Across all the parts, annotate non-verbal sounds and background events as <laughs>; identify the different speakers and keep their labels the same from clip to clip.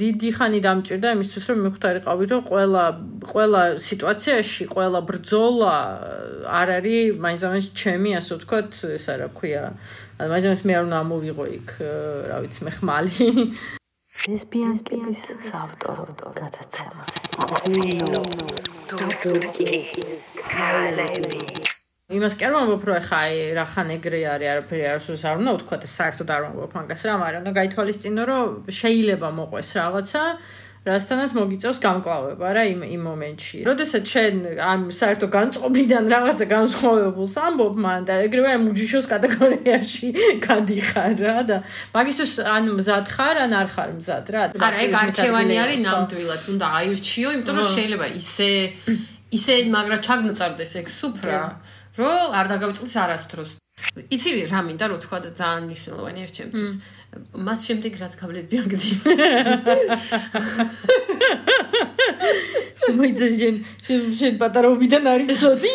Speaker 1: დიდი ხანი დამჭირდა იმისთვის რომ მიხთარიყავი რომ ყველა ყველა სიტუაციაში ყველა ბრძოლა არ არის მაინც ჩემი ასე ვთქვათ ესა რა ქვია მაინც მე არ უნდა ამოვიღო იქ რა ვიცი მე ხმალი
Speaker 2: ლესბიანკების საავტორო გადაცემა. თურქი კალები
Speaker 1: იმას კი არ მომბობ რომ ხა აი რა ხან ეგრე არის არაფერი არ სულს არ უნდა ვთქვა და საერთოდ არ მომბობ მაგას რა მაგრამ და გაითვალისწინო რომ შეიძლება მოყვეს რაღაცა რასთანაც მოგიწევს გამკლავება რა იმ იმ მომენტში. როდესაც შენ ამ საერთო განწყობიდან რაღაცა განსხვავებულს ამბობ მან და ეგრევე მუჯიშოს კატეგორიაში <laughs> გადიხარ რა და მაგისთვის ან მზად ხარ ან არ ხარ მზად რა.
Speaker 3: არა ეგ არქევანი არის ნამდვილად უნდა აირჩიო, იმიტომ რომ შეიძლება ისე ისე მაგრა ჩაგმოწარდეს ეგ სუფრა. რომ არ დაგავიწყდეს არასდროს. იცი რა მინდა რომ თქვა და ძალიან მნიშვნელოვანია ჩემთვის. მას შემდეგ რაც გავლეს ბიანგდი.
Speaker 1: მოიძენ შენ შენ პატარობიდან არის ცოდი?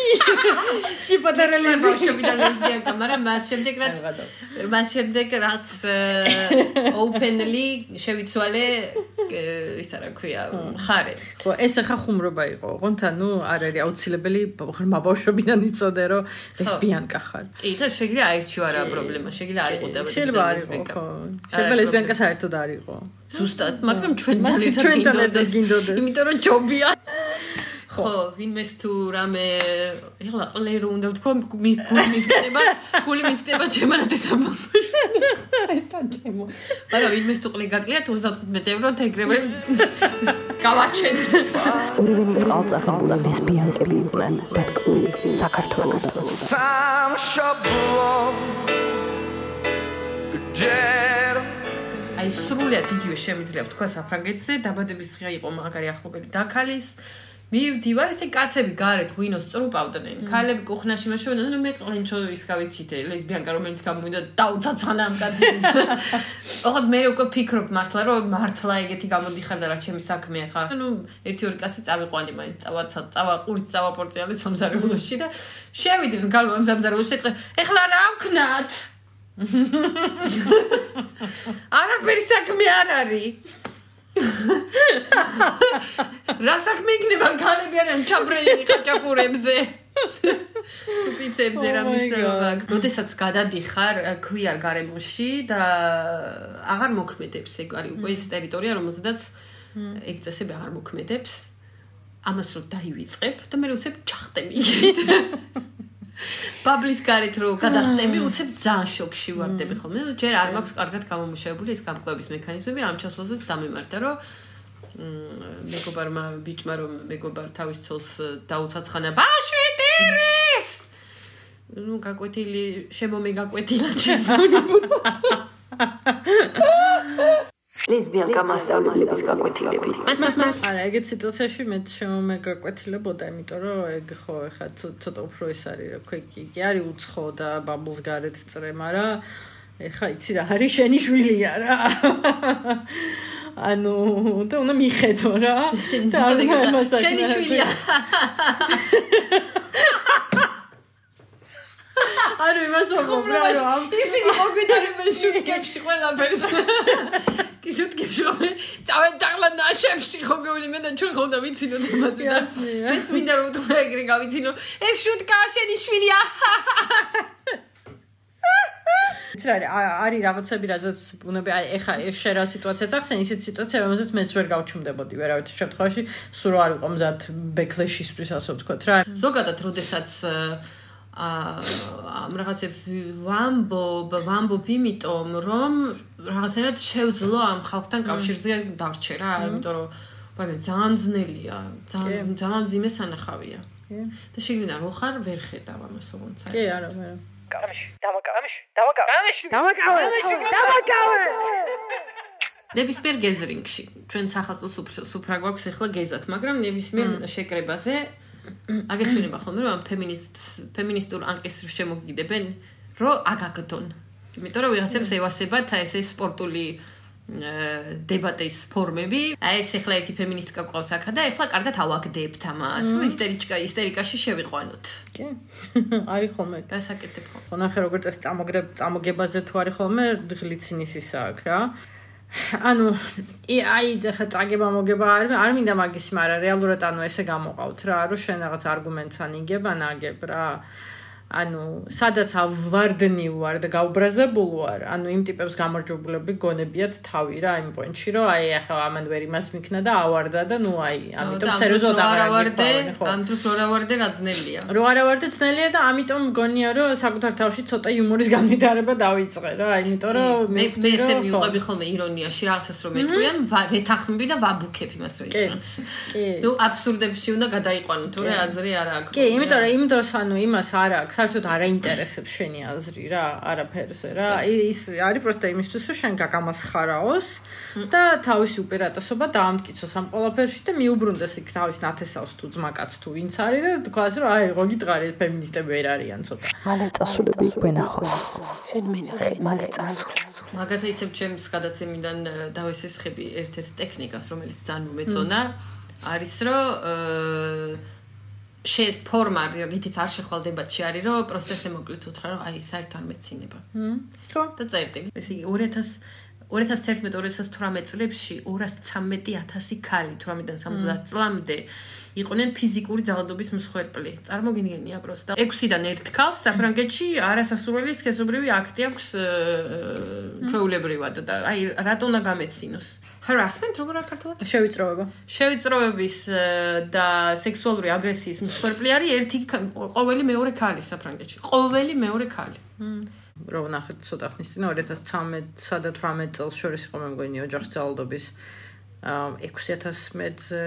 Speaker 1: შე პატარა
Speaker 3: ლესბიაკა, მაგრამ მას შემდეგ რაც მას შემდეგ რაც <laughs> openly შევიცვალე ისა რა ქვია, ხარე.
Speaker 1: ხო, ეს ახლა ხუმრობა იყო, ოღონდ ანუ არ არის აუცილებელი ხმა ბავშვობიდან იწოდე რომ ლესბიაკა ხარ.
Speaker 3: კი, და შეგიძლია აირჩიო არა პრობლემა, შეგიძლია არ იყო და
Speaker 1: შეიძლება არ იყო, ხო. შეიძლება ლესბიაკა საერთოდ არ იყო.
Speaker 3: ზუსტად, მაგრამ ჩვენთან ერთად გინდოდეს. იმიტომ რომ ჯობია. ხო, ვინმეს თუ რამე ეხლა ყლერო უნდა ვთქვა მის გულმის ხდება, გული მის ხდება ჩემანათეს ამბობს. ერთად ჩემო. არა, ვინმეს თუ ყლე გაკლია 35 ევრო თეგრევე გავაჩენ.
Speaker 2: ორივე წყალწახებული ლესბიანები იყვნენ დაკული საქართველოსთან. Sam Shablon.
Speaker 3: აი სრულიად იგივე შემიძლია ვთქვა საფრანგეთზე დაბადების დღე იყო მაგარი ახლობელი დაქალის მივდივარ ესე კაცები გარეთ ღვინოს წრუპავდნენ. ქალები კუხნაში მაშინ ნუ მე ყლენჩო ის გავიჩიტე ლესბიანკა რომელიც გამოვიდა დაუცაცხანა ამ კაცებს <laughs> ოღონდ მე უკვე ფიქრობ მართლა რომ მართლა ეგეთი გამოდიხარ და რა ჩემი საქმეა ხა ნუ ერთი ორი კაცი წავიყვანი მაინც წავაცა წავა ყურით წავა პორციალი სამზარეულოში და შევიდეთ გალო ამ სამზარეულოში ეთყე ეხლა რა ვქნათ? <laughs> არაფერი საქმე არ არის რა საქმე იქნება ქალები არიან ჩაბრენილი ხაჭაპურებზე თუ პიცებზე რა მნიშვნელობა აქვს? როდესაც გადადიხარ ქვიარ გარემოში და აღარ მოქმედებს ეგ არის უკვე ეს ტერიტორია რომელზედაც ეგ წესები აღარ მოქმედებს. ამას რო დაივიწყებ და მე უცებ ჩახტები ბაბლის გარეთ რო გადახტები, უცებ ძალიან შოკში ვარდები ხოლმე. ჯერ არ მაქვს კარგად გამომუშავებული ეს გამკლების მექანიზმები, ამ ჩასვლასაც დამემართა, რომ მეგობარმა ბიჭმა რომ მეგობარ თავის ცოლს დაუცაცხანა ბაშვიტირის. ნუ გაკვეთილი, შემომე გაკვეთილა ჩემო. <laughs>
Speaker 2: ლესბიანკა მასწავლებლების გაკვეთილები.
Speaker 3: მას მას მას.
Speaker 1: არა, ეგეთ სიტუაციაში მე შემომე გაკვეთილებოდა, იმიტომ რომ ეგ ხო ეხა ცოტა უფრო ის არის, რა ქვია, კი, კი არის უცხო და ბაბულს გარეთ წრე, მაგრამ ეხა იცი რა არის შენი შვილია რა. ანუ და უნდა მიხედო რა.
Speaker 3: შენი შვილია.
Speaker 1: ანუ იმას ვამბობ რა რომ
Speaker 3: ისინი მოგვიდარებენ შუტკებში ყველაფერს. კი შუტკებში ხომ წავენ დაღლა ნაშებში ხო მე და ჩვენ ხომ და ვიცინოთ ამაზე და მეც მინდა რომ თუ ეგრე გავიცინო ეს შუტკა შენი შვილია.
Speaker 1: ცრარი არის რაღაცები რაზეც უნები აი ეხა შე რა სიტუაცია წახსენ ისეთ სიტუაცია რომელზეც მეც ვერ გავჩუმდებოდი ვერავითარ შემთხვევაში სულ არ ვიყო მზად ბექლეშისთვის ასე ვთქვათ რა
Speaker 3: ზოგადად როდესაც ამ რაღაცებს ვამბობ, ვამბობ იმიტომ, რომ რაღაცნაირად შევძლო ამ ხალხთან კავშირზე დარჩე რა, იმიტომ რომ ვაიმე ძალიან ძნელია, ძალიან ძალიან ძიმე სანახავია. და შეგნიდან რო ხარ ვერ ხედავ ამას საერთოდ.
Speaker 1: კი, არა, არა.
Speaker 2: კამში, დამაკავში, დამაკავში, დამაკავში, დამაკავე.
Speaker 3: ნებისმიერ გეზრინგში, ჩვენ სახელმწიფო სუფრა გვაქვს ახლა გეზათ, მაგრამ ნებისმიერ შეკრებაზე აგეჩვენება ხოლმე რომ ფემინისტ ფემინისტურ ანკესს შემოგიდებენ რომ აგაგდონ იმიტომ რომ ვიღაცებს ევასებათ აი ესე სპორტული დებატის ფორმები. აი ეს ახლა ერთი ფემინისტკა ყავს აქა და ახლა კარგად ავაგდებთ ამას. რომ ისტერიკა ისტერიკაში შევიყვანოთ.
Speaker 1: კი. <laughs> არის ხოლმე.
Speaker 3: გასაკეთებ ხო?
Speaker 1: ხო ნახე როგორც ეს წამოგებ წამოგებაზე თუ არის ხოლმე ღლიცინის ისა აქ რა. ანუ აი ხა წაგება მოგება არ არ მინდა მაგის მაგრამ რეალურად ანუ ესე გამოყავთ რა რომ შენ რაღაც არგუმენტს ანიგებ ან აგებ რა ანუ სადაც ავარდნილ ვარ და გაუბრაზებულ ვარ ანუ იმ ტიპებს გამარჯვებულები გონებიათ თავი რა იმ პოინტში რომ აი ახლა ამან ვერ იმას მიქნა და ავარდა და ნუ აი ამიტომ სერიოზულად
Speaker 3: არ ავარდე, ამ დროს არ ავარდე რა ძნელია.
Speaker 1: რო არა ვარ და ძნელია და ამიტომ მგონია რომ საკუთარ თავში ცოტა იუმორის განვითარება დავიწყე რა იმიტომ რომ
Speaker 3: მე მე ესე მივყვები ხოლმე ირონიაში რაღაცას რომ მეტყვიან, ვეთანხმები და ვაბუქებ იმას რომ იწყენ.
Speaker 1: კი
Speaker 3: ნუ აბსურდებში უნდა გადაიყვანო, თორე აზრი არ აქვს.
Speaker 1: კი, იმიტომ რომ იმ დროს ანუ იმას არ აქვს, საერთოდ არ აინტერესებს შენი აზრი რა, არაფერზე რა. ის არის პროსტა იმისთვის, რომ შენ გაგამასხარაოს და თავისი უპირატესობა დაამტკიცოს ამ ყველაფერში და მიუბრუნდეს იქ თავის ნათესავს თუ ძმაკაც თუ ვინც არის და თქვას რომ აი, ხო გიტყარი ფემინისტები ვერ არიან ცოტა.
Speaker 2: მალე წასულები გვენახოს შენ მენახე მალე წასულ
Speaker 3: მაგაზე ისევ ჩემს გადაცემიდან დავესესხები ერთ-ერთ ტექნიკას, რომელიც ძალიან მომეწონა, არის რომ შე ფორმა რითიც არ შეხვალდებათში არის რომ პროსტა ესე მოკლედ უთხრა რომ აი საერთოდ არ მეცინება.
Speaker 1: ხო?
Speaker 3: და წერდი. ესე იგი 2000 2011-2018 წლებში 213000 ქალი 18-დან 70 წლამდე იყვნენ ფიზიკური ძალადობის მსხვერპლი. წარმოგიდგენია პროსტა. 6-დან 1 ქალს საფრანგეთში არასასურველი სქესობრივი აქტი აქვს ჩვეულებრივად და აი რატო უნდა გამეცინოს? harassment როგორ არის ქართულად?
Speaker 1: შევიწროება.
Speaker 3: შევიწროების და სექსუალური აგრესიის მსხვერპლი არის ერთი ყოველი მეორე ქალი საფრანგეთში. ყოველი მეორე ქალი.
Speaker 1: რო ვნახეთ ცოტა ხნის წინ 2013-სა და 18 წელს შორის იყო მე მგონი ოჯახის ძალადობის აა 6000-ზე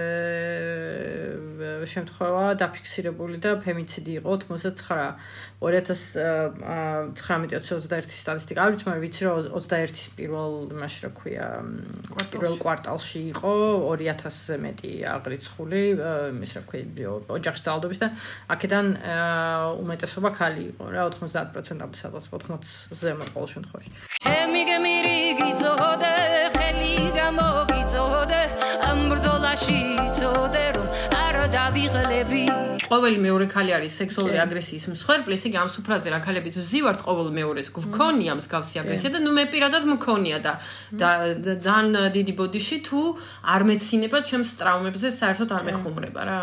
Speaker 1: შემთხვევა დაფიქსირებული და ფემიციდი იყო 89 2019-21 სტატისტიკა. არ ვიცი მაგრამ ვიცი რომ 21-ის პირველ იმაში რა ქვია პირველ კვარტალში იყო 2000-ზე მეტი აღრიცხული იმის რა ქვია ოჯახის ძალადობის და აქედან უმეტესობა ქალი იყო რა 90%-ამდე სადღაც 80-ზე მათ ყოველ შემთხვევაში.
Speaker 4: ჩემი გმირი გიწოდე ხელი გამოგიწოდე ამ ბრძოლაში წოდე რომ არ დავიღლები.
Speaker 3: ყოველი მეორე ქალი არის სექსუალური აგრესიის მსხვერპლი, ესე იგი ამ სუფრაზე რა ქალებიც ვზივართ ყოველ მეორეს გვქონია მსგავსი აგრესია და ნუ მე პირადად მქონია და და ძალიან დიდი ბოდიში თუ არ მეცინება ჩემს ტრაუმებზე საერთოდ არ მეხუმრება რა.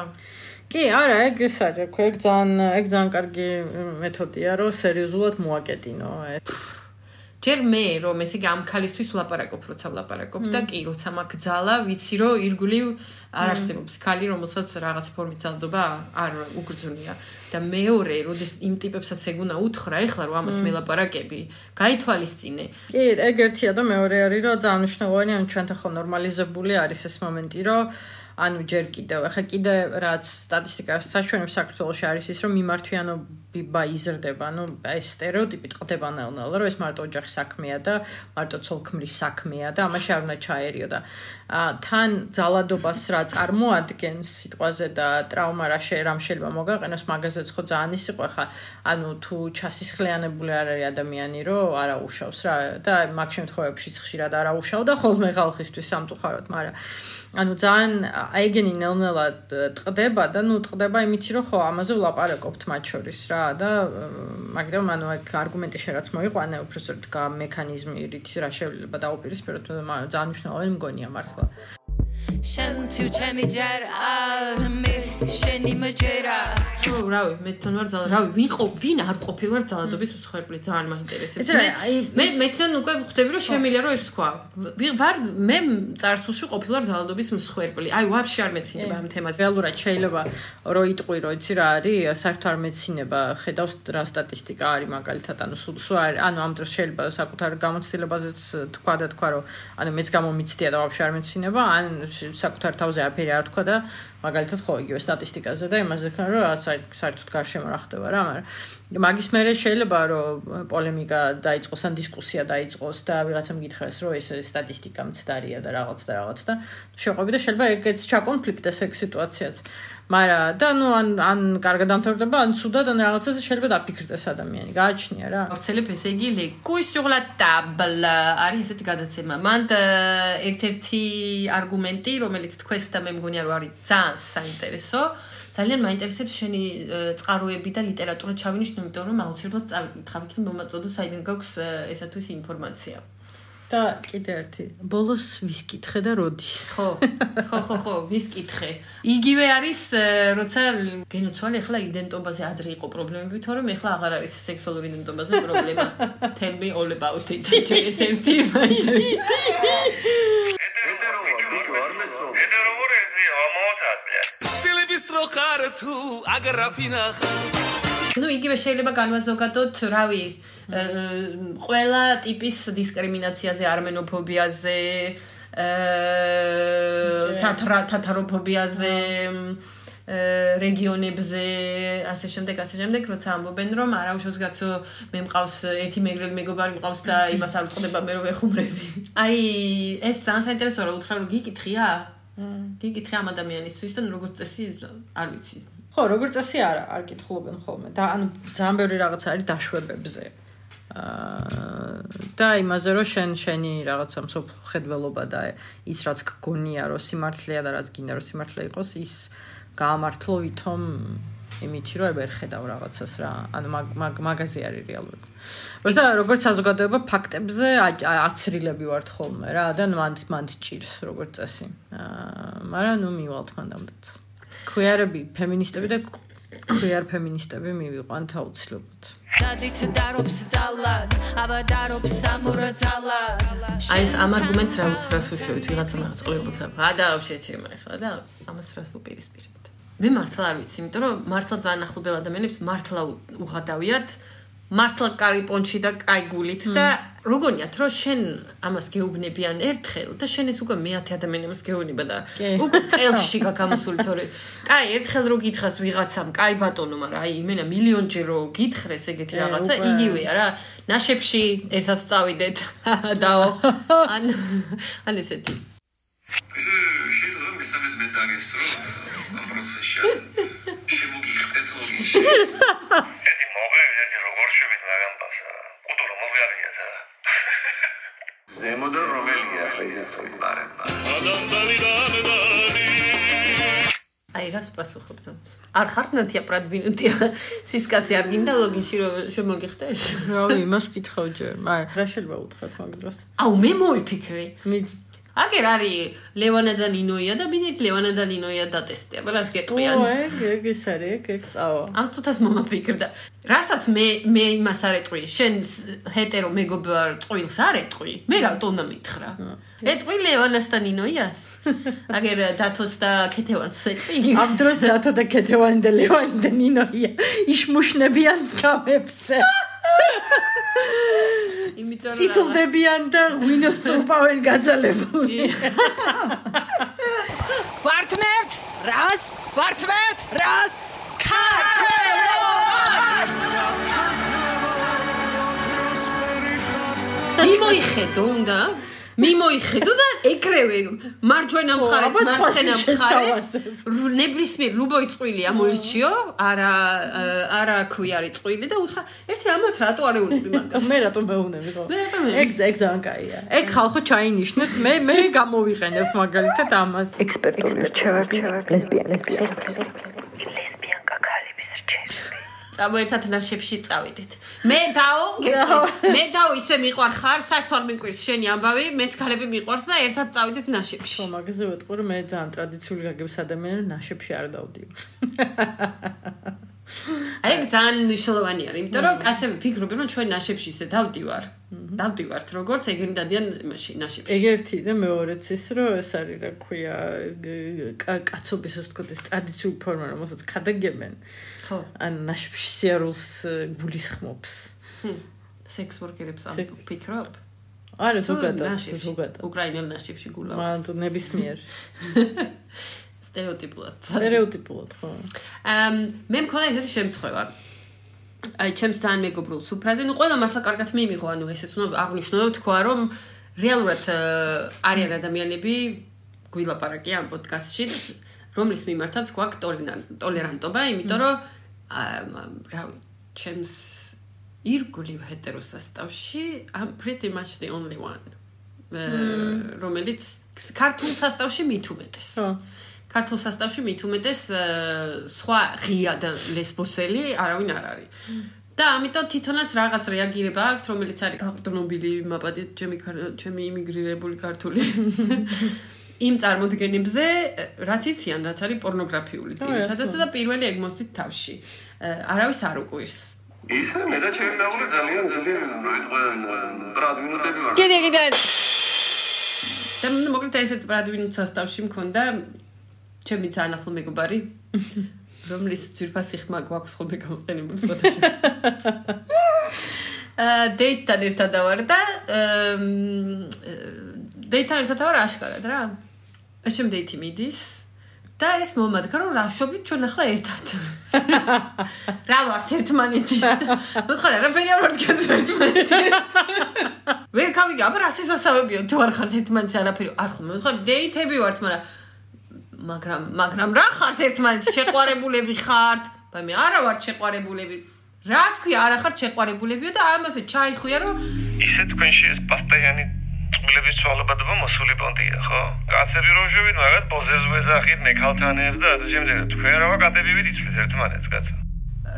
Speaker 1: კი, არა, ეგ ეს არის, რა ქვია, ეგ ძალიან ეგ ძალიან კარგი მეთოდია, რომ სერიოზულად მოაკეტინო.
Speaker 3: ჯერ მე რომ ესე იგი ამ ქალისთვის ვლაპარაკობ, როცა ვლაპარაკობ და კი, როცა მაქვს ძალა, ვიცი რომ ირგვლივ არ არსებობს ქალი, რომელსაც რაღაც ფორმით ძალდობა არ უგრძნია. და მეორე, როდის იმ ტიპებსაც ეგ უნდა უთხრა, ეხლა რომ ამას მელაპარაკები, გაითვალისწინე.
Speaker 1: კი, ეგ ერთია და მეორე არის, რომ ძალიან მნიშვნელოვანი, ანუ ჩვენთან ხო ნორმალიზებული არის ეს მომენტი, რომ ანუ ჯერ კიდევ ახლა კიდე რაც სტატისტიკას საშუალებს საქართველოში არის ის რომ მიმართვიანობა იზრდება ანუ ეს стереოტიპი ტყდება ნელ-ნელა რომ ეს მარტო ოჯახის საქმეა და მარტო ცოლქმრის საქმეა და ამაში არ უნდა ჩაერიო და თან ძალადობას რა წარმოადგენს სიტყვაზე და ტრავმა რა რამ შეიძლება მოგაყენოს მაგაზეც ხო ძალიან ის იყო ახლა ანუ თუ ჩასისხლიანებული არ არის ადამიანი რომ არა უშავს რა და მაგ შემთხვევებში ხშირად არა უშავ და ხოლმე ხალხისთვის სამწუხაროდ მაგრამ ანუ ძალიან აიგენი ნელ-ნელა ტყდება და ნუ ტყდება იმითი რომ ხო ამაზე ვლაპარაკობთ მათ შორის რა და მაგრამ ანუ აქ არგუმენტი შერაც მოიყვანე უბრალოდ გა მექანიზმი რით რა შეიძლება დაუპირისპიროთ ძალიან მნიშვნელოვანი მგონია მართლა
Speaker 4: შენ თუ ჩემი ჯერ არ მის შენი მჯერა
Speaker 3: ნუ რავი, მე თვითონ ვარ ძალა, რავი, ვინ ყო, ვინ არ ყოფილვარ ძალადობის მსხვერპლი, ძალიან მაინტერესებს. მე მე თვითონ უკვე ხვდები რომ შემიძლია რომ ეს თქვა. ვარ მე წარსულში ყოფილვარ ძალადობის მსხვერპლი. აი, ვაფშე არ მეცინება ამ თემაზე.
Speaker 1: რეალურად შეიძლება რო იტყვი რო იცი რა არის საერთოდ არ მეცინება ხედავს რა სტატისტიკა არის მაგალითად ანუ სულ სულ არ ანუ ამ დროს შეიძლება საკუთარ გამოცდილებაზეც თქვა და თქვა რომ ანუ მეც გამომიცდია და ვაფშე არ მეცინება ან საკუთარ თავზე არაფერი არ თქვა და მაგალითად ხო იგივე სტატისტიკაზე და იმაზე თქვა რომ რა საერთოდ გარშემო რა ხდება რა მაგრამ მაგის მერე შეიძლება რომ პოლემიკა დაიწყოს ან დისკუსია დაიწყოს და ვიღაცამ გითხრას რომ ეს სტატისტიკა მცდარია და რაღაც და რაღაც და შეყვები და შეიძლება ეგეც ჩაკონფლიქტდეს ეგ სიტუაციაც. მაგრამ და ნუ ან ან კარგად დამთავრდება ან ცუდად ან რაღაცაზე შეიძლება დაფიქრდეს ადამიანი გააჩნია რა.
Speaker 3: ვცელებ ესე იგი le couilles sur la table არის ესეთი გადაცემა. მან და ერთ-ერთი არგუმენტი, რომელიც თქვენს და მე მგონია რომ არის ძალიან საინტერესო. ძალიან მაინტერესებს შენი წყაროები და ლიტერატურა ჩავინიშნე, იმიტომ რომ აუცილებლად წავიკითხავ იქნებ მომაწოდო საიდან გაქვს ესა თუ ის ინფორმაცია.
Speaker 1: და კიდე ერთი. ბოლოს ვის კითხე და როდის?
Speaker 3: ხო. ხო, ხო, ხო, ვის კითხე. იგივე არის, როცა გენოცვალი ახლა იდენტობაზე ადრე იყო პრობლემები, თორემ ახლა აღარ არის სექსუალური იდენტობაზე პრობლემა. Tell me all about it. ჯერ ეს ერთი მაინტერესებს.
Speaker 5: ეტერო, ეტერო, არ მესმის.
Speaker 6: ეტერო
Speaker 5: სილიბის ტროხარ თუ აგრაფინახ
Speaker 3: ну იგივე შეიძლება განვაზოგადოთ, რავი, э, ყველა ტიპის დისკრიმინაციაზე, armenofobia-ზე, э, თათრა თათაროფობიაზე, э, რეგიონებზე, ასე შემდეგ, ასე შემდეგ, როცა ამბობენ, რომ არა უშავს კაცო, მე მყავს ერთი მეგრელი მეგობარი მყავს და იმას არ უტყდება მე რომ ეხუმრები. <laughs> აი, ეს ძალიან საინტერესოა, რა უთხრა, რომ გიკითხია? გიკითხე ამ ადამიანისთვის და როგორც წესი არ ვიცი.
Speaker 1: ხო, როგორც წესი არა, არ კითხულობენ ხოლმე. და ანუ ძალიან ბევრი რაღაც არის დაშვებებზე. აა და იმაზე რომ შენ შენი რაღაცა მსოფლო ხედველობა და ის რაც გგონია რომ სიმართლეა და რაც გინდა რომ სიმართლე იყოს, ის გაამართლო ვითომ იმითი რომ ვერ ხედავ რაღაცას რა. ანუ მაგ მაგაზე არის რეალური. უბრალოდ როგორც საზოგადოება ფაქტებზე აცრილები ვართ ხოლმე რა და მან მან ჭირს როგორც წესი. აა მაგრამ ნუ მივალთ მანდამდეც. ქუიარები, ფემინისტები და ქუიარ ფემინისტები მივიყვანთ აუცილებლად.
Speaker 4: გადით დარობს ძალად, ავადარობს ამორძალად.
Speaker 3: აი ეს ამ არგუმენტს რა უსრას უშვებით, ვიღაცა მაგას ყლებობთ და გადააბშე ჩემ ახლა და ამას რას უპირისპირებთ? მე მართლა არ ვიცი იმიტომ რომ მართლა ძალიან ახლობელ ადამიანებს მართლა უღადავიათ. მართლა კარი პონჩი და კაი გულით და როგორიათ რომ შენ ამას გეუბნებიან ერთხელ და შენ ეს უკვე მეათე ადამიანი ამას გეუბნება და უკვე ყელში გაგამოსული თორე კაი ერთხელ რო გითხრას ვიღაცამ კაი ბატონო მაგრამ აი იმენა მილიონჯერ რო გითხრეს ეგეთი რაღაცა იგივეა რა ნაშებში ერთად წავიდეთ. <laughs> დაო. <laughs> ან ან ესეთი
Speaker 5: ეს შეიძლება მესამედ მე დაგესროთ ამ პროცესში. შემოგიხტეთ ლოგინში
Speaker 6: ერთი მოღები ერთი როგორ შევით მაგამ პასა კულტურა მოგიარია და.
Speaker 5: ზემოდან რომელია ახლა ისე თქვი ბარემ
Speaker 3: აი რას პასუხობთ ამას? არ ხართ ნათია პრადვინუტია სისკაცი არ გინდა ლოგინში რომ შემოგიხდეს?
Speaker 1: რავი, იმას ვკითხავ ჯერ, მაგრამ რა შეიძლება უთხრათ მაგ დროს?
Speaker 3: აუ მე მოვიფიქრე.
Speaker 1: მიდი.
Speaker 3: აგერ არის ლევანა და ნინოია და მინით ლევანა და ნინოია დატესტია რას
Speaker 1: ო,
Speaker 3: გეტყვიან.
Speaker 1: ეგ ეგ ეს არის, ეგ ეგ წავა.
Speaker 3: ამ წუთას მომაფიქრდა. რასაც მე მე იმას არ ეტყვი შენ ჰეტერო მეგობარ წვილს არ ეტყვი მე რატო უნდა მითხრა ეტყვი ლევანას და ნინოიას <laughs> აგერ დათოს და ქეთევანს ეტყვი. იგივე
Speaker 1: ამ დროს დათო და ქეთევანი და ლევანი და ნინოია იშმუშნებიან სკამებზე. <laughs>
Speaker 3: იმიტომ რომ
Speaker 1: ციტლდებიან და ღვინოს წუპავენ გაძალებული.
Speaker 2: ვართმევთ რას ვართმევთ რას ქართველობას
Speaker 3: მიმოიხედო უნდა მიმოიხედო და ეკრევე მარჯვენა მხარეს მარცხენა მხარეს ნებისმიერ ლუბოი წვილი ამოირჩიო არა არა ქვიარი წვილი და უთხრა ერთი ამათ რატო არ ეუნები მაგას
Speaker 1: მე რატომ მეუნები ხო?
Speaker 3: მე რატომ მე?
Speaker 1: ეგ ეგ ძალიან კაია. ეგ ხალხო ჩაინიშნეთ, მე მე გამოვიყენებ მაგალითად ამას.
Speaker 2: ექსპერტული რჩევები ლესბიან ლესბიან
Speaker 7: ლესბიანკა ქალების
Speaker 3: წავ ერთად ნაშებში წავიდეთ. მე დაო მე დაო ისე მიყვარ ხარ საერთოდ მიყვირს შენი ამბავი მეც ქალები მიყვარს და ერთად წავიდეთ ნაშებში.
Speaker 1: ხო, მაგაზე ვეთქვი, რომ მე ძალიან ტრადიციული გაგების ადამიანი ვარ, ნაშებში არ დავდივარ. <laughs>
Speaker 3: აი ეგ ძალიან მნიშვნელოვანი არის იმიტომ რომ კაცები ფიქრობენ რომ ჩვენ ნაშებში ისე დავდივარ. დავდივართ როგორც ეგენი დადიან იმაში ნაშებში.
Speaker 1: ეგ ერთი და მეორეც ის რომ ეს არის რა ქვია კაცობის ასე ვთქვათ ეს ტრადიციული ფორმა რომელსაც ხადაგებენ
Speaker 3: ხო.
Speaker 1: ან ნაშებში სიარულს გულისხმობს.
Speaker 3: სექს ვორკერებს ამ ფიქრობ?
Speaker 1: არა ზოგადად ზოგადად.
Speaker 3: უკრაინელ ნაშებში გულა
Speaker 1: მან ნებისმიერ <laughs>
Speaker 3: სტერეოტიპულად.
Speaker 1: სტერეოტიპულად ხო.
Speaker 3: ამ მე მქონდა ესეთი შემთხვევა. აი ჩემს თან მეგობრულ სუფრაზე ნუ ყველა მართლა კარგად მიიღო ანუ ესეც უნდა აღნიშნო თქვა რომ რეალურად არიან ადამიანები გვილაპარაკი ამ პოდკასტში რომლის მიმართაც გვაქვს ტოლერან- ტოლერანტობა იმიტომ რომ აა, რავი ჩემს ირგვლივ ჰეტეროსასტავში I'm pretty much the only one რომელიც ქართულ სასტავში მით უმეტეს.
Speaker 1: ხო
Speaker 3: ქართულ სასტავში მით უმეტეს აა, სხვა ღია და ლესბოსელი არავინ არ არის. და ამიტომ თვითონაც რაღაც რეაგირება აქვს, რომელიც არის გაყრდნობილი მაპატი ჩემი ჩემი იმიგრირებული ქართული. <laughs> იმ წარმოდგენებზე, რაც იციან, რაც არის პორნოგრაფიული ძირითადად და პირველი ეგ მოსდით თავში. არავის არ უკვირს.
Speaker 5: ისე მე და ჩემი მეუღლე ძალიან ძალიან როიტყვენ ბრადვინუტები ვარ
Speaker 1: კიდე კიდე
Speaker 3: და მოკლედ ესეთ ბრადვინუთ სასტავში მქონდა ჩემი ძანახლ მეგობარი <laughs> რომლის ძირფასი ხმა გვაქვს ხოლმე გამოყენებული სხვადასხვა აა <laughs> დეიტთან ერთად ვარ და დეიტთან ერთად ვარ აშკარად რა. ეშემ დეიტი მიდის და ეს მომადგა რომ რა შობით ჩვენ ახლა ერთად. <laughs> რა ვართ ერთმანეთის? ნუ ხარ არაფერი არ ვართ კაც ერთმანეთის? ვერ გავიგე აბა რა შესაძლებია თუ არ ხართ ერთმანეთის არაფერი? არ ხომ მე ხარ დეიტები ვართ მაგრამ მაგრამ მაგრამ რა ხართ ერთმანეთის შეყვარებულები ხართ მე არა ვარ შეყვარებულები რას ქვია არა ხართ შეყვარებულებიო და ამაზე ჩაიხვია რომ
Speaker 6: ისე თქვენში ეს პასტაიანი წყვილების ცვალებადობა მოსული პონტია, ხო? კაცები რომ შევიდ, მაგათ ბოზებს ვეზახით, ნეკალთანებს და ასე შემდეგ. თქვენ რა ვაკატები ვიცით ერთმანეთს, კაცო?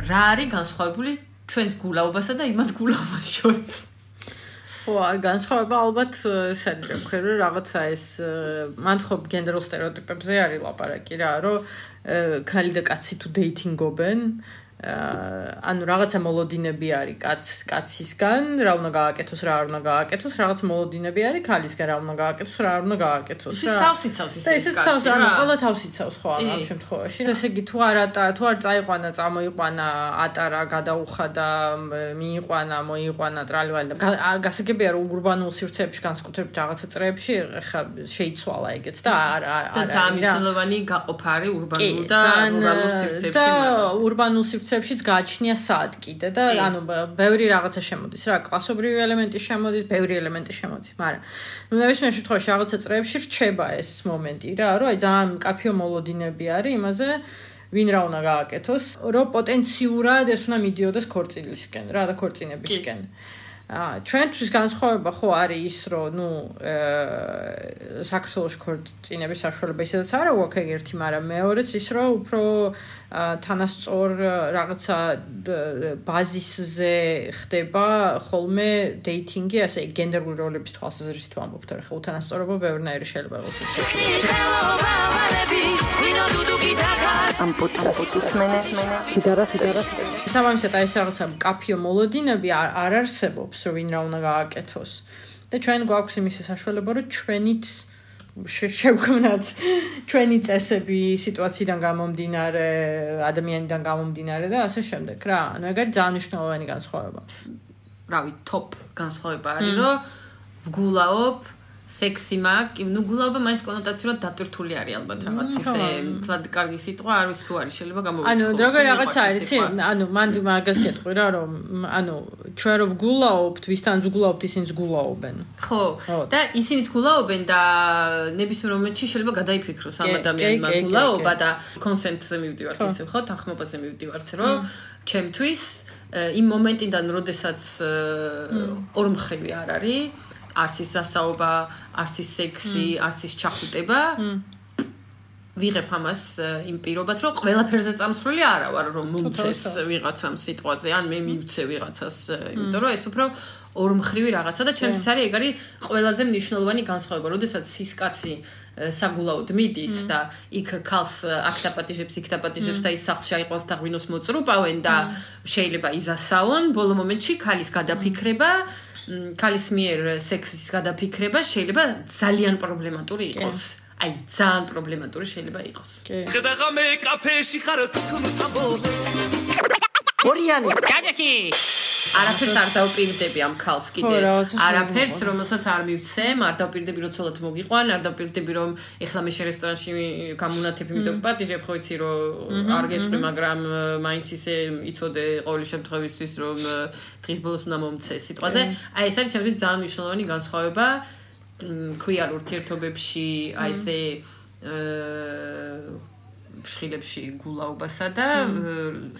Speaker 3: რა არის განსხვავებული ჩვენს გულაობასა და იმას გულაობას შორის
Speaker 1: ხო, განსხვავება ალბათ ესენი რა ვქე, რომ რაღაცა ეს მან ხო გენდერულ стереოტიპებზე არის ლაპარაკი რა, რომ ქალი და კაცი თუ დეიტინგობენ, ანუ რაღაცა მოლოდინები არის კაც კაცისგან, რა უნდა გააკეთოს, რა არ უნდა გააკეთოს, რაღაც მოლოდინები არის ქალისგან, რა უნდა გააკეთოს, რა არ უნდა გააკეთოს.
Speaker 3: ისიც თავს იცავს
Speaker 1: და
Speaker 3: ისე
Speaker 1: ისიც თავს, ანუ ყველა თავს იცავს ხო ამ შემთხვევაში. ესე იგი თუ არ ატა, თუ არ წაიყვანა, წამოიყვანა, ატარა, გადაუხადა, მიიყვანა, მოიყვანა, ტრალივალი და გასაგებია რომ ურბანულ სივრცეებში განსაკუთრებით რაღაცა წრეებში ხა შეიცვალა ეგეც და არ არ
Speaker 3: და
Speaker 1: არ
Speaker 3: ძალიან
Speaker 1: არის
Speaker 3: მნიშვნელოვანი გაყოფა არის ურბანულ და რურალურ
Speaker 1: და
Speaker 3: სივრცეებში მაგას.
Speaker 1: ურბანულ სივრცეებშიც გააჩნია სად კიდე და
Speaker 3: კი.
Speaker 1: ანუ ბევრი რაღაცა შემოდის რა კლასობრივი ელემენტი შემოდის ბევრი ელემენტი შემოდის მაგრამ ნუ ნებისმიერ შემთხვევაში რაღაცა წრეებში რჩება ეს მომენტი რა რომ აი ძალიან კაფეო მოლოდინები არის იმაზე ვინ რა უნდა გააკეთოს რომ პოტენციურად ეს უნდა მიდიოდეს ქორწილისკენ რა და ქორწინებისკენ აა ჩვენთვის განსხვავება ხო არის ის რომ ნუ აა საქართველოს ქორწინების საშუალება ისედაც არა გვაქვს ეგერთი, მაგრამ მეორეც ის რომ უფრო თანასწორ რაღაცა ბაზისზე ხდება ხოლმე დეითინგი, ასე გენდერული როლების თვალსაზრისით ვამბობთ, რა ხო უთანასწორობა ბევრნაირი შეიძლება იყოს.
Speaker 2: ამ პოტენციალს მენე სიდარა სიდარა
Speaker 1: სამამისად აი ეს რაღაცა კაფეო მოლოდინები არ, არ არსებობს, რომ ვინ რა უნდა გააკეთოს. და ჩვენ გვაქვს იმის საშუალება, რომ ჩვენით შე- შევქმნათ ჩვენი წესები სიტუაციიდან გამომდინარე, ადამიანიდან გამომდინარე და ასე შემდეგ რა. ანუ ეგ არის ძალიან მნიშვნელოვანი განსხვავება.
Speaker 3: რავი, ტოპ განსხვავება არის, რომ ვგულაობ სექსი მაქვს, ნუ გულაობა მაინც კონოტაციულად დატვირთული არის ალბათ რაღაც ისე თლად კარგი სიტყვა არ ვიცი თუ არის შეიძლება გამოვიდე.
Speaker 1: ანუ როგორ რაღაცა არის, იცი? ანუ მან მაგას გეტყვი რა, რომ ანუ ჩვენ რო ვგულაობთ, ვისთან ვგულაობთ, ისინიც გულაობენ.
Speaker 3: ხო, და ისინიც გულაობენ და ნებისმიერ მომენტში შეიძლება გადაიფიქროს ამ ადამიანმა გულაობა და კონსენტზე მივდივართ ისე, ხო, თანხმობაზე მივდივართ, რომ ჩემთვის იმ მომენტიდან, როდესაც ორმხრივი არ არის, არც ის დასაობა, არც ის სექსი, არც ის ჩახუტება. ვიღებ ამას იმ პირობად, რომ ყველაფერზე წამსვლელი არა ვარ, რომ მომწეს ვიღაცამ სიტყვაზე, ან მე მივცე ვიღაცას, იმიტომ რომ ეს უფრო ორმხრივი რაღაცა და ჩემთვის არის ეგ არის ყველაზე მნიშვნელოვანი განსხვავება, როდესაც სისკაცი საგულაოდ მიდის და იქ ქალს აქ დაპატიჟებს, იქ დაპატიჟებს და ის სახლში აიყვანს და ღვინოს მოწრუპავენ და შეიძლება იზასაონ, ბოლო მომენტში ქალის გადაფიქრება, ქალის მიერ სექსის გადაფიქრება შეიძლება ძალიან პრობლემატური იყოს. აი, ძალიან პრობლემატური შეიძლება იყოს.
Speaker 5: ხედაღა მე კაფეში ხარ თუთუნს ამბობ
Speaker 2: ორიანი
Speaker 3: გაჯექი არაფერს არ დავპირდები ამ ქალს კიდე. არაფერს, რომელსაც არ მივცემ, არ დავპირდები რომ ცოლად მოგიყვან, არ დავპირდები რომ ეხლა მე შე რესტორანში გამუნათებ, იმიტომ პატიჟებ, ხო იცი რომ არ გეტყვი, მაგრამ მაინც ისე იცოდე ყოველი შემთხვევისთვის რომ დღის ბოლოს უნდა მომცე სიტყვაზე. აი ეს არის ჩემთვის ძალიან მნიშვნელოვანი განსხვავება მ, ქვიარ ურთიერთობებში, აი ესე აა ფშხილებში გულაობასა და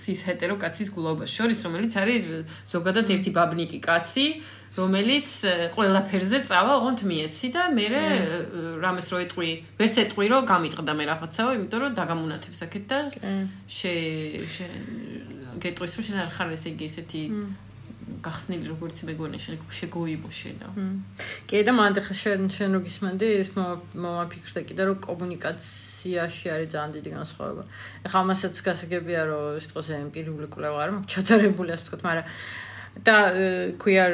Speaker 3: სის ჰეტერო კაცის გულაობას შორის, რომელიც არის ზოგადად ერთი ბაბნიკი კაცი, რომელიც ყველაფერზე წავა ოღონდ მიეცი და მე რამეს რო ეტყვი, ვერც ეტყვი რომ გამიტყდა მე რაღაცაო, იმიტომ რომ დაგამუნათებს აქეთ და შე შე გეტყვის რომ შენ არ ხარ ესე იგი ესეთი გახსნილი როგორც მეგონა შენ შეგოიბო შენა.
Speaker 1: კი და მანდ ხა შენ შენ რო გისმენდი ის მომაფიქრდა კიდე რომ კომუნიკაციაში არის ძალიან დიდი განსხვავება. ეხლა ამასაც გასაგებია რომ ის თქოს ემპირიული კვლევა არ მაქვს ჩაწერებული ასე ვთქვათ, მაგრამ და queer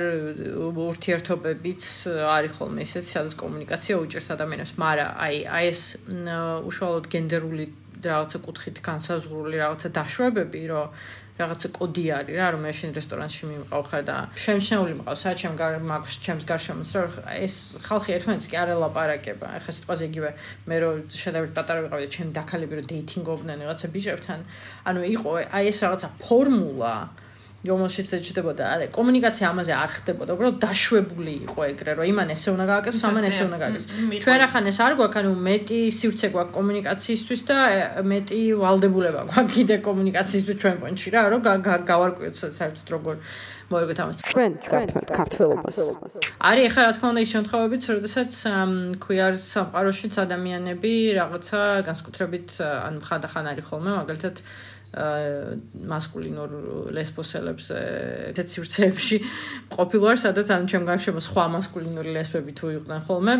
Speaker 1: ურთიერთობებიც არის ხოლმე ისეთი, სადაც კომუნიკაცია უჭერს ადამიანებს, მაგრამ აი აი ეს უშუალოდ გენდერული რაღაცა კუთხით განსაზღვრული რაღაცა დაშვებები, რომ რაღაცა კოდი არის რა, რომ მე შენ რესტორანში მიმყავ ხარ და შემჩნეული მყავს, საერთოდ ჩემ მაქვს ჩემს გარშემოც რა ეს ხალხი ერთმანეთს კი არ ელაპარაკება. ეხლა სიტყვაზე იგივე მე რო შედავით პატარა ვიყავი და ჩემი დაქალები რო დეითინგობდნენ რაღაცა ბიჭებთან, ანუ იყო აი ეს რაღაცა ფორმულა რომელშიც ეჭდებოდა, არა, კომუნიკაცია ამაზე არ ხდებოდა, უბრალოდ დაშვებული იყო ეგრე, რომ იმან ესე უნდა გააკეთოს, ამან ესე უნდა გააკეთოს. ჩვენ ახან ეს არ გვაქვს, ანუ მეტი სივრცე გვაქვს კომუნიკაციისთვის და მეტი ვალდებულება გვაქვს კიდე კომუნიკაციისთვის ჩვენ პონჩი რა, რომ გავარკვიოთ საერთოდ როგორ მოიგოთ ამას.
Speaker 2: ჩვენ გართმევთ ქართველობას.
Speaker 1: არის ახლა რა თქმა უნდა ის შემთხვევებიც, როდესაც queer სამყაროშიც ადამიანები რაღაცა განსკუთრებით ან ხანდახან არის ხოლმე, მაგალითად მასკულინურ ლესბოსელებს ესეთ სივრცეებში ყოფილვარ, სადაც ანუ ჩემ გარშემო სხვა მასკულინური ლესბები თუ იყვნენ ხოლმე.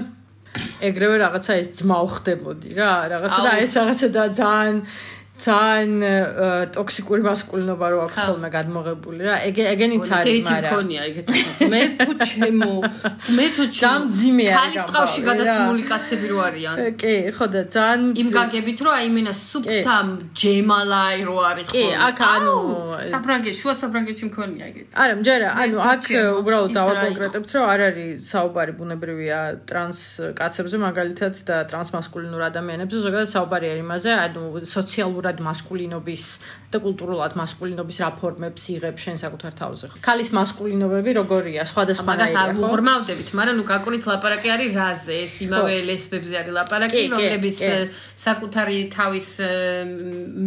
Speaker 1: ეგრევე რაღაცა ეს ძმა ხდებოდი რა, რაღაცა და ეს რაღაცა და ძალიან ძალიან ტოქსიკური მასკულინობა რო აქვს ხოლმე გადმოღებული რა. ეგ ეგენიც არის,
Speaker 3: მაგრამ დეიტი მქონია ეგეთი. მე თუ ჩემო, მე თუ
Speaker 1: ძალიან ძიმეა.
Speaker 3: ქალის ტყავში გადაცმული კაცები რო არიან.
Speaker 1: კი, ხო და ძალიან
Speaker 3: იმ გაგებით რო აი მენა სუპთა ჯემალაი რო არის ხო.
Speaker 1: კი, აქ ანუ
Speaker 3: საფრანგეთში, შუა საფრანგეთში მქონია ეგეთი.
Speaker 1: არა, მჯერა, ანუ აქ უბრალოდ დავაკონკრეტებთ, რომ არ არის საუბარი ბუნებრივია ტრანს კაცებზე მაგალითად და ტრანსმასკულინურ ადამიანებზე, ზოგადად საუბარი არის იმაზე, ანუ სოციალურად კულტურად მასკულინობის და კულტურულად მასკულინობის რაფორმებს იღებს შენ საკუთარ თავზე. ქალის მასკულინობები როგორია? სხვადასხვა
Speaker 3: მაგას არ უღრმავდებით, მაგრამ ნუ გაკურით ლაპარაკი არის რაზე? ეს იმავე ლესბებზე არის ლაპარაკი, რომლებიც საკუთარი თავის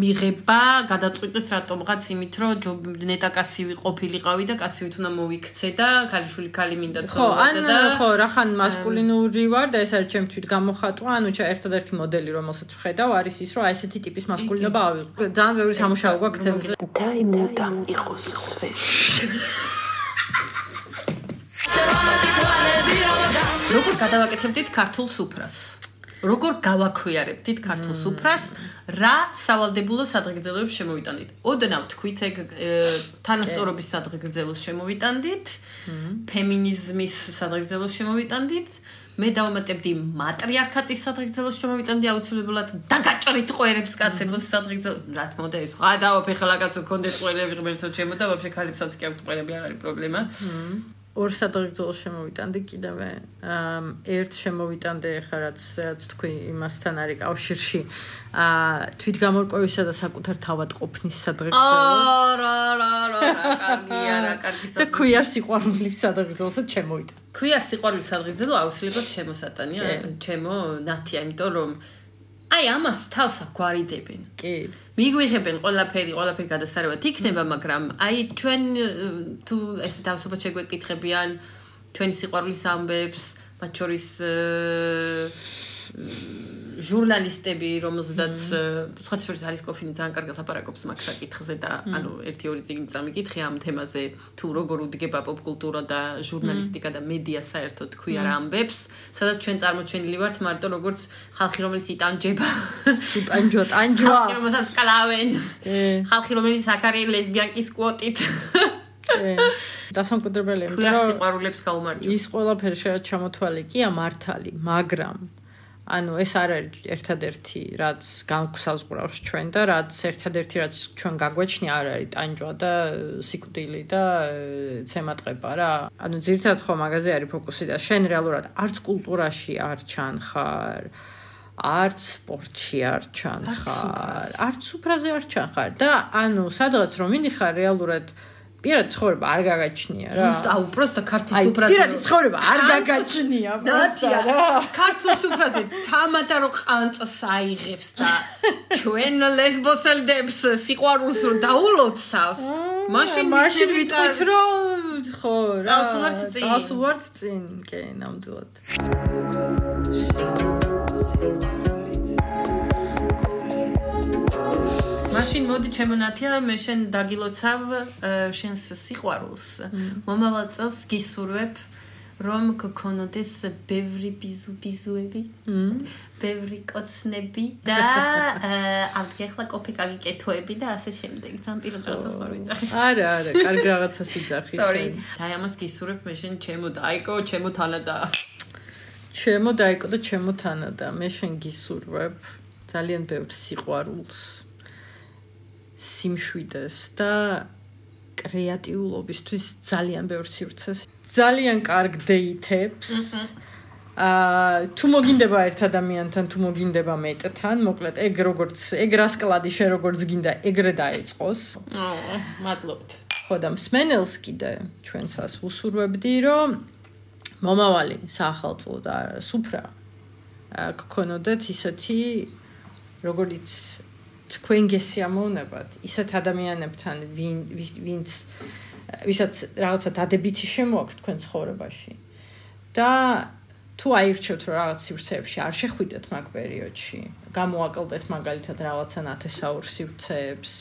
Speaker 3: მიღება გადაწყვიტეს რატომღაც იმით, რომ ნეტა კაცივი ყოფილიყავი და კაცივით უნდა მოიქცე და ქალიშვილი ქალი მინდა
Speaker 1: თხოვდა და ხო, რახან მასკულინური ვარ და ეს არის ჩემ თვით გამოხატვა, ანუ ერთადერთი მოდელი, რომელსაც ვხედავ, არის ის, რომ აი ესეთი ტიპის მასკულინობა შეიძლება ავიღო. ძალიან ბევრი სამუშაო გვაქვს თემზე.
Speaker 2: დაიმუდა იყოს სვეტი. <laughs>
Speaker 3: როგორ გადავაკეთებდით ქართულ სუფრას? როგორ გავაქვიარებდით ქართულ სუფრას, რა სავალდებულო სადღეგრძელოებს შემოვიტანით. ოდნავ თქვით ეგ თანასწორობის სადღეგრძელოს შემოვიტანდით, ფემინიზმის სადღეგრძელოს შემოვიტანდით. მე დავამატებდი მატრიარქატის სადღეგრძელოს შემოვიტანდი აუცილებლად დაგაჭრით ყვერებს კაცებს სადღეგრძელო რა თქმა უნდა ის გადაოფე ხელაკაცო კონდეთ ყვერები ღმერთო ჩემო და ვაფშე ქალებსაც კი აქვთ ყვერები არ არის პრობლემა.
Speaker 1: ორ სადღეგრძელოს შემოვიტანდი კიდევ ერთ შემოვიტანდი ახლა რაც რაც თქვი იმასთან არის კავშირში. ა თვითგამორკვევისა და საკუთარ თავად ყოფნის სადღეგრძელოს
Speaker 3: არა არა არა კარგია რა კარგი
Speaker 1: და ქვიარ სიყვარულის სადღეგრძელოსაც შემოვიტანდი
Speaker 3: ქვია სიყვარულის სადღეგრძელო აუცილებლად შემოსატანია ჩემო ნათია იმიტომ რომ აი ამას თავს აგვარიდებენ.
Speaker 1: კი.
Speaker 3: მიგვიღებენ ყველაფერი ყველაფერი გადასარევად. იქნება მაგრამ აი ჩვენ თუ ესე თავსობა შეგვეკითხებიან ჩვენი სიყვარულის ამბებს მათ შორის ჟურნალისტები, რომელზედაც სხვა შორის არის კოფინი ძალიან კარგად აპარაკობს მაგ საკითხზე და ანუ 1-2 წიგნი წამიკითხე ამ თემაზე, თუ როგორ უდგება პოპკულტურა და ჟურნალისტიკა და მედია საერთოდ თქვი არ ამბებს, სადაც ჩვენ წარმოჩენილი ვართ მარტო როგორც ხალხი რომელიც იტანჯება.
Speaker 1: სუტანჯვა, ტანჯვა. <laughs>
Speaker 3: ხალხი რომელსაც კლავენ. ხალხი რომელიც აქ არის ლესბიანკის კვოტით. <laughs>
Speaker 1: დასამკვიდრებელია,
Speaker 3: იმიტომ რომ სიყვარულებს გაუმარჯოს.
Speaker 1: ის ყველაფერი შეიძლება ჩამოთვალე კი ამართალი, მაგრამ ანუ ეს არ არის ერთადერთი რაც განგვსაზღვრავს ჩვენ და რაც ერთადერთი რაც ჩვენ გაგვაჩნია არ არის ტანჯვა და სიკვდილი და ცემატყება რა. ანუ ძირითადად ხო მაგაზე არის ფოკუსი და შენ რეალურად არც კულტურაში არ ჩანხარ არც სპორტში არ ჩანხარ, არც სუფრაზე არ ჩანხარ და ანუ სადღაც რომ მინიხარ რეალურად პირად ცხოვრება არ გაგაჩნია რა.
Speaker 3: ზუსტად, აუ, პროსტა ქართულ სუფრაზე.
Speaker 1: პირად ცხოვრება არ გაგაჩნია პროსტა რა.
Speaker 3: ქართულ სუფრაზე თამადა რო ყანწს აიღებს და <laughs> ჩვენ ლესბოსელდებს სიყვარულს რო დაულოცავს. მაშინ
Speaker 1: მაშინ ვიტყვით რომ ხო რა.
Speaker 3: წავსულვართ წინ.
Speaker 1: წავსულვართ წინ, კი, ნამდვილად.
Speaker 3: მაშინ მოდი ჩემო ნათია მე შენ დაგილოცავ შენს სიყვარულს მომავალ წელს გისურვებ რომ გქონოდეს ბევრი ბიზუ ბიზუები ბევრი კოცნები და ამგე ახლა კოფე კაგიკეთოები და ასე შემდეგ თან პირად რაღაცას ვარ ვიძახი
Speaker 1: არა, არა, კარგი რაღაცას იძახი.
Speaker 3: Sorry. აი ამას გისურვებ მე შენ ჩემო დაიკო, ჩემო თანადა.
Speaker 1: ჩემო დაიკო და ჩემო თანადა. მე შენ გისურვებ ძალიან ბევრ სიყვარულს, სიმშვიდეს და კრეატიულობისთვის ძალიან ბევრ სივრცეს. ძალიან კარგ დეითებს. აა თუ მოგინდება ერთ ადამიანთან, თუ მოგინდება მეტთან, მოკლედ ეგ როგორც ეგ რასკლადი შე როგორც გინდა ეგრე დაეწყოს.
Speaker 3: ო, მადლობთ.
Speaker 1: ხო და მსმენელს კიდე ჩვენსას უსურვებდი, რომ მომავალი საახალწლო და სუფრა აა, გქონოდეთ ისეთი როგორც თქვენ გესიამოვნებათ, ისეთ ადამიანებთან, ვინ ვინც ვისაც რაღაცა დადებითი შემოაქვთ თქვენ ცხოვრებაში. და თუ აირჩევთ რომ რაღაც სივრცეებში არ შეხვიდეთ მაგ პერიოდში, გამოაკლდეთ მაგალითად რაღაცა ნათესაურ სივრცეებს,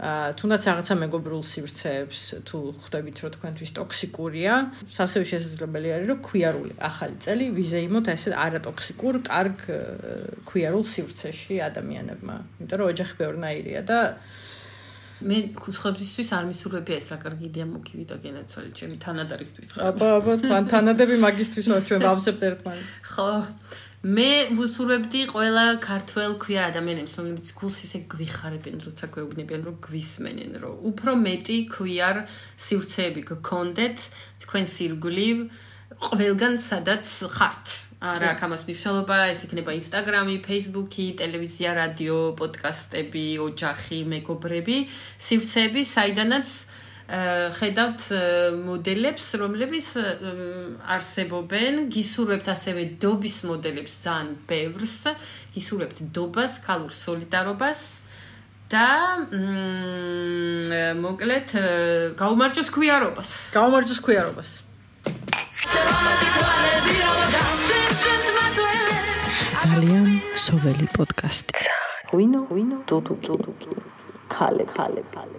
Speaker 1: თუნდაც რაღაცა მეგობრულ სივრცეებს, თუ ხვდებით რომ თქვენთვის ტოქსიკურია, სასწრაფო შესაძლებელი არის რომ ქვიარული ახალი წელი ვიზეიმოთ ესე არატოქსიკურ, კარგ აა, ქვიარულ სივრცეში ადამიანებმა. იმიტომ რომ ოჯახი ბევრნაირია და
Speaker 3: მე ხუცხვებისთვის არ მისურვებია ეს რა კარგი იდეა მოგივიდა გენაცვალე ჩემი თანადარისთვის ხარ.
Speaker 1: აბა აბა თან თანადები მაგისტრის ვარ ჩვენ <laughs> ავსებთ ერთმანეთს.
Speaker 3: ხო. მე ვუსურვებდი ყველა ქართველ ქვიარ ადამიანებს, რომლებიც გულს ისე გვიხარებენ, როცა გვეუბნებიან, რომ გვისმენენ, რომ უფრო მეტი ქვიარ სივრცეები გქონდეთ თქვენ სირგლივ ყველგან სადაც ხართ. არა, ამას მნიშვნელობა, ეს იქნება Instagram-ი, Facebook-ი, ტელევიზია, რადიო, პოდკასტები, ოჯახი, მეგობრები, სივრცეები, საიდანაც აა, ხედავთ მოდელებს, რომლებიც არსებობენ, გისურვებთ ასევე დობის მოდელებს ძალიან ბევრს, გისურვებთ დობას, ქალურ სოლიდარობას და მოკლედ გაუმარჯოს ქვიარობას.
Speaker 1: გაუმარჯოს ქვიარობას.
Speaker 2: ძალიან სოველი პოდკასტი. ღვინო, ღვინო, დუდუკი, ხალე, ხალე, ხალე.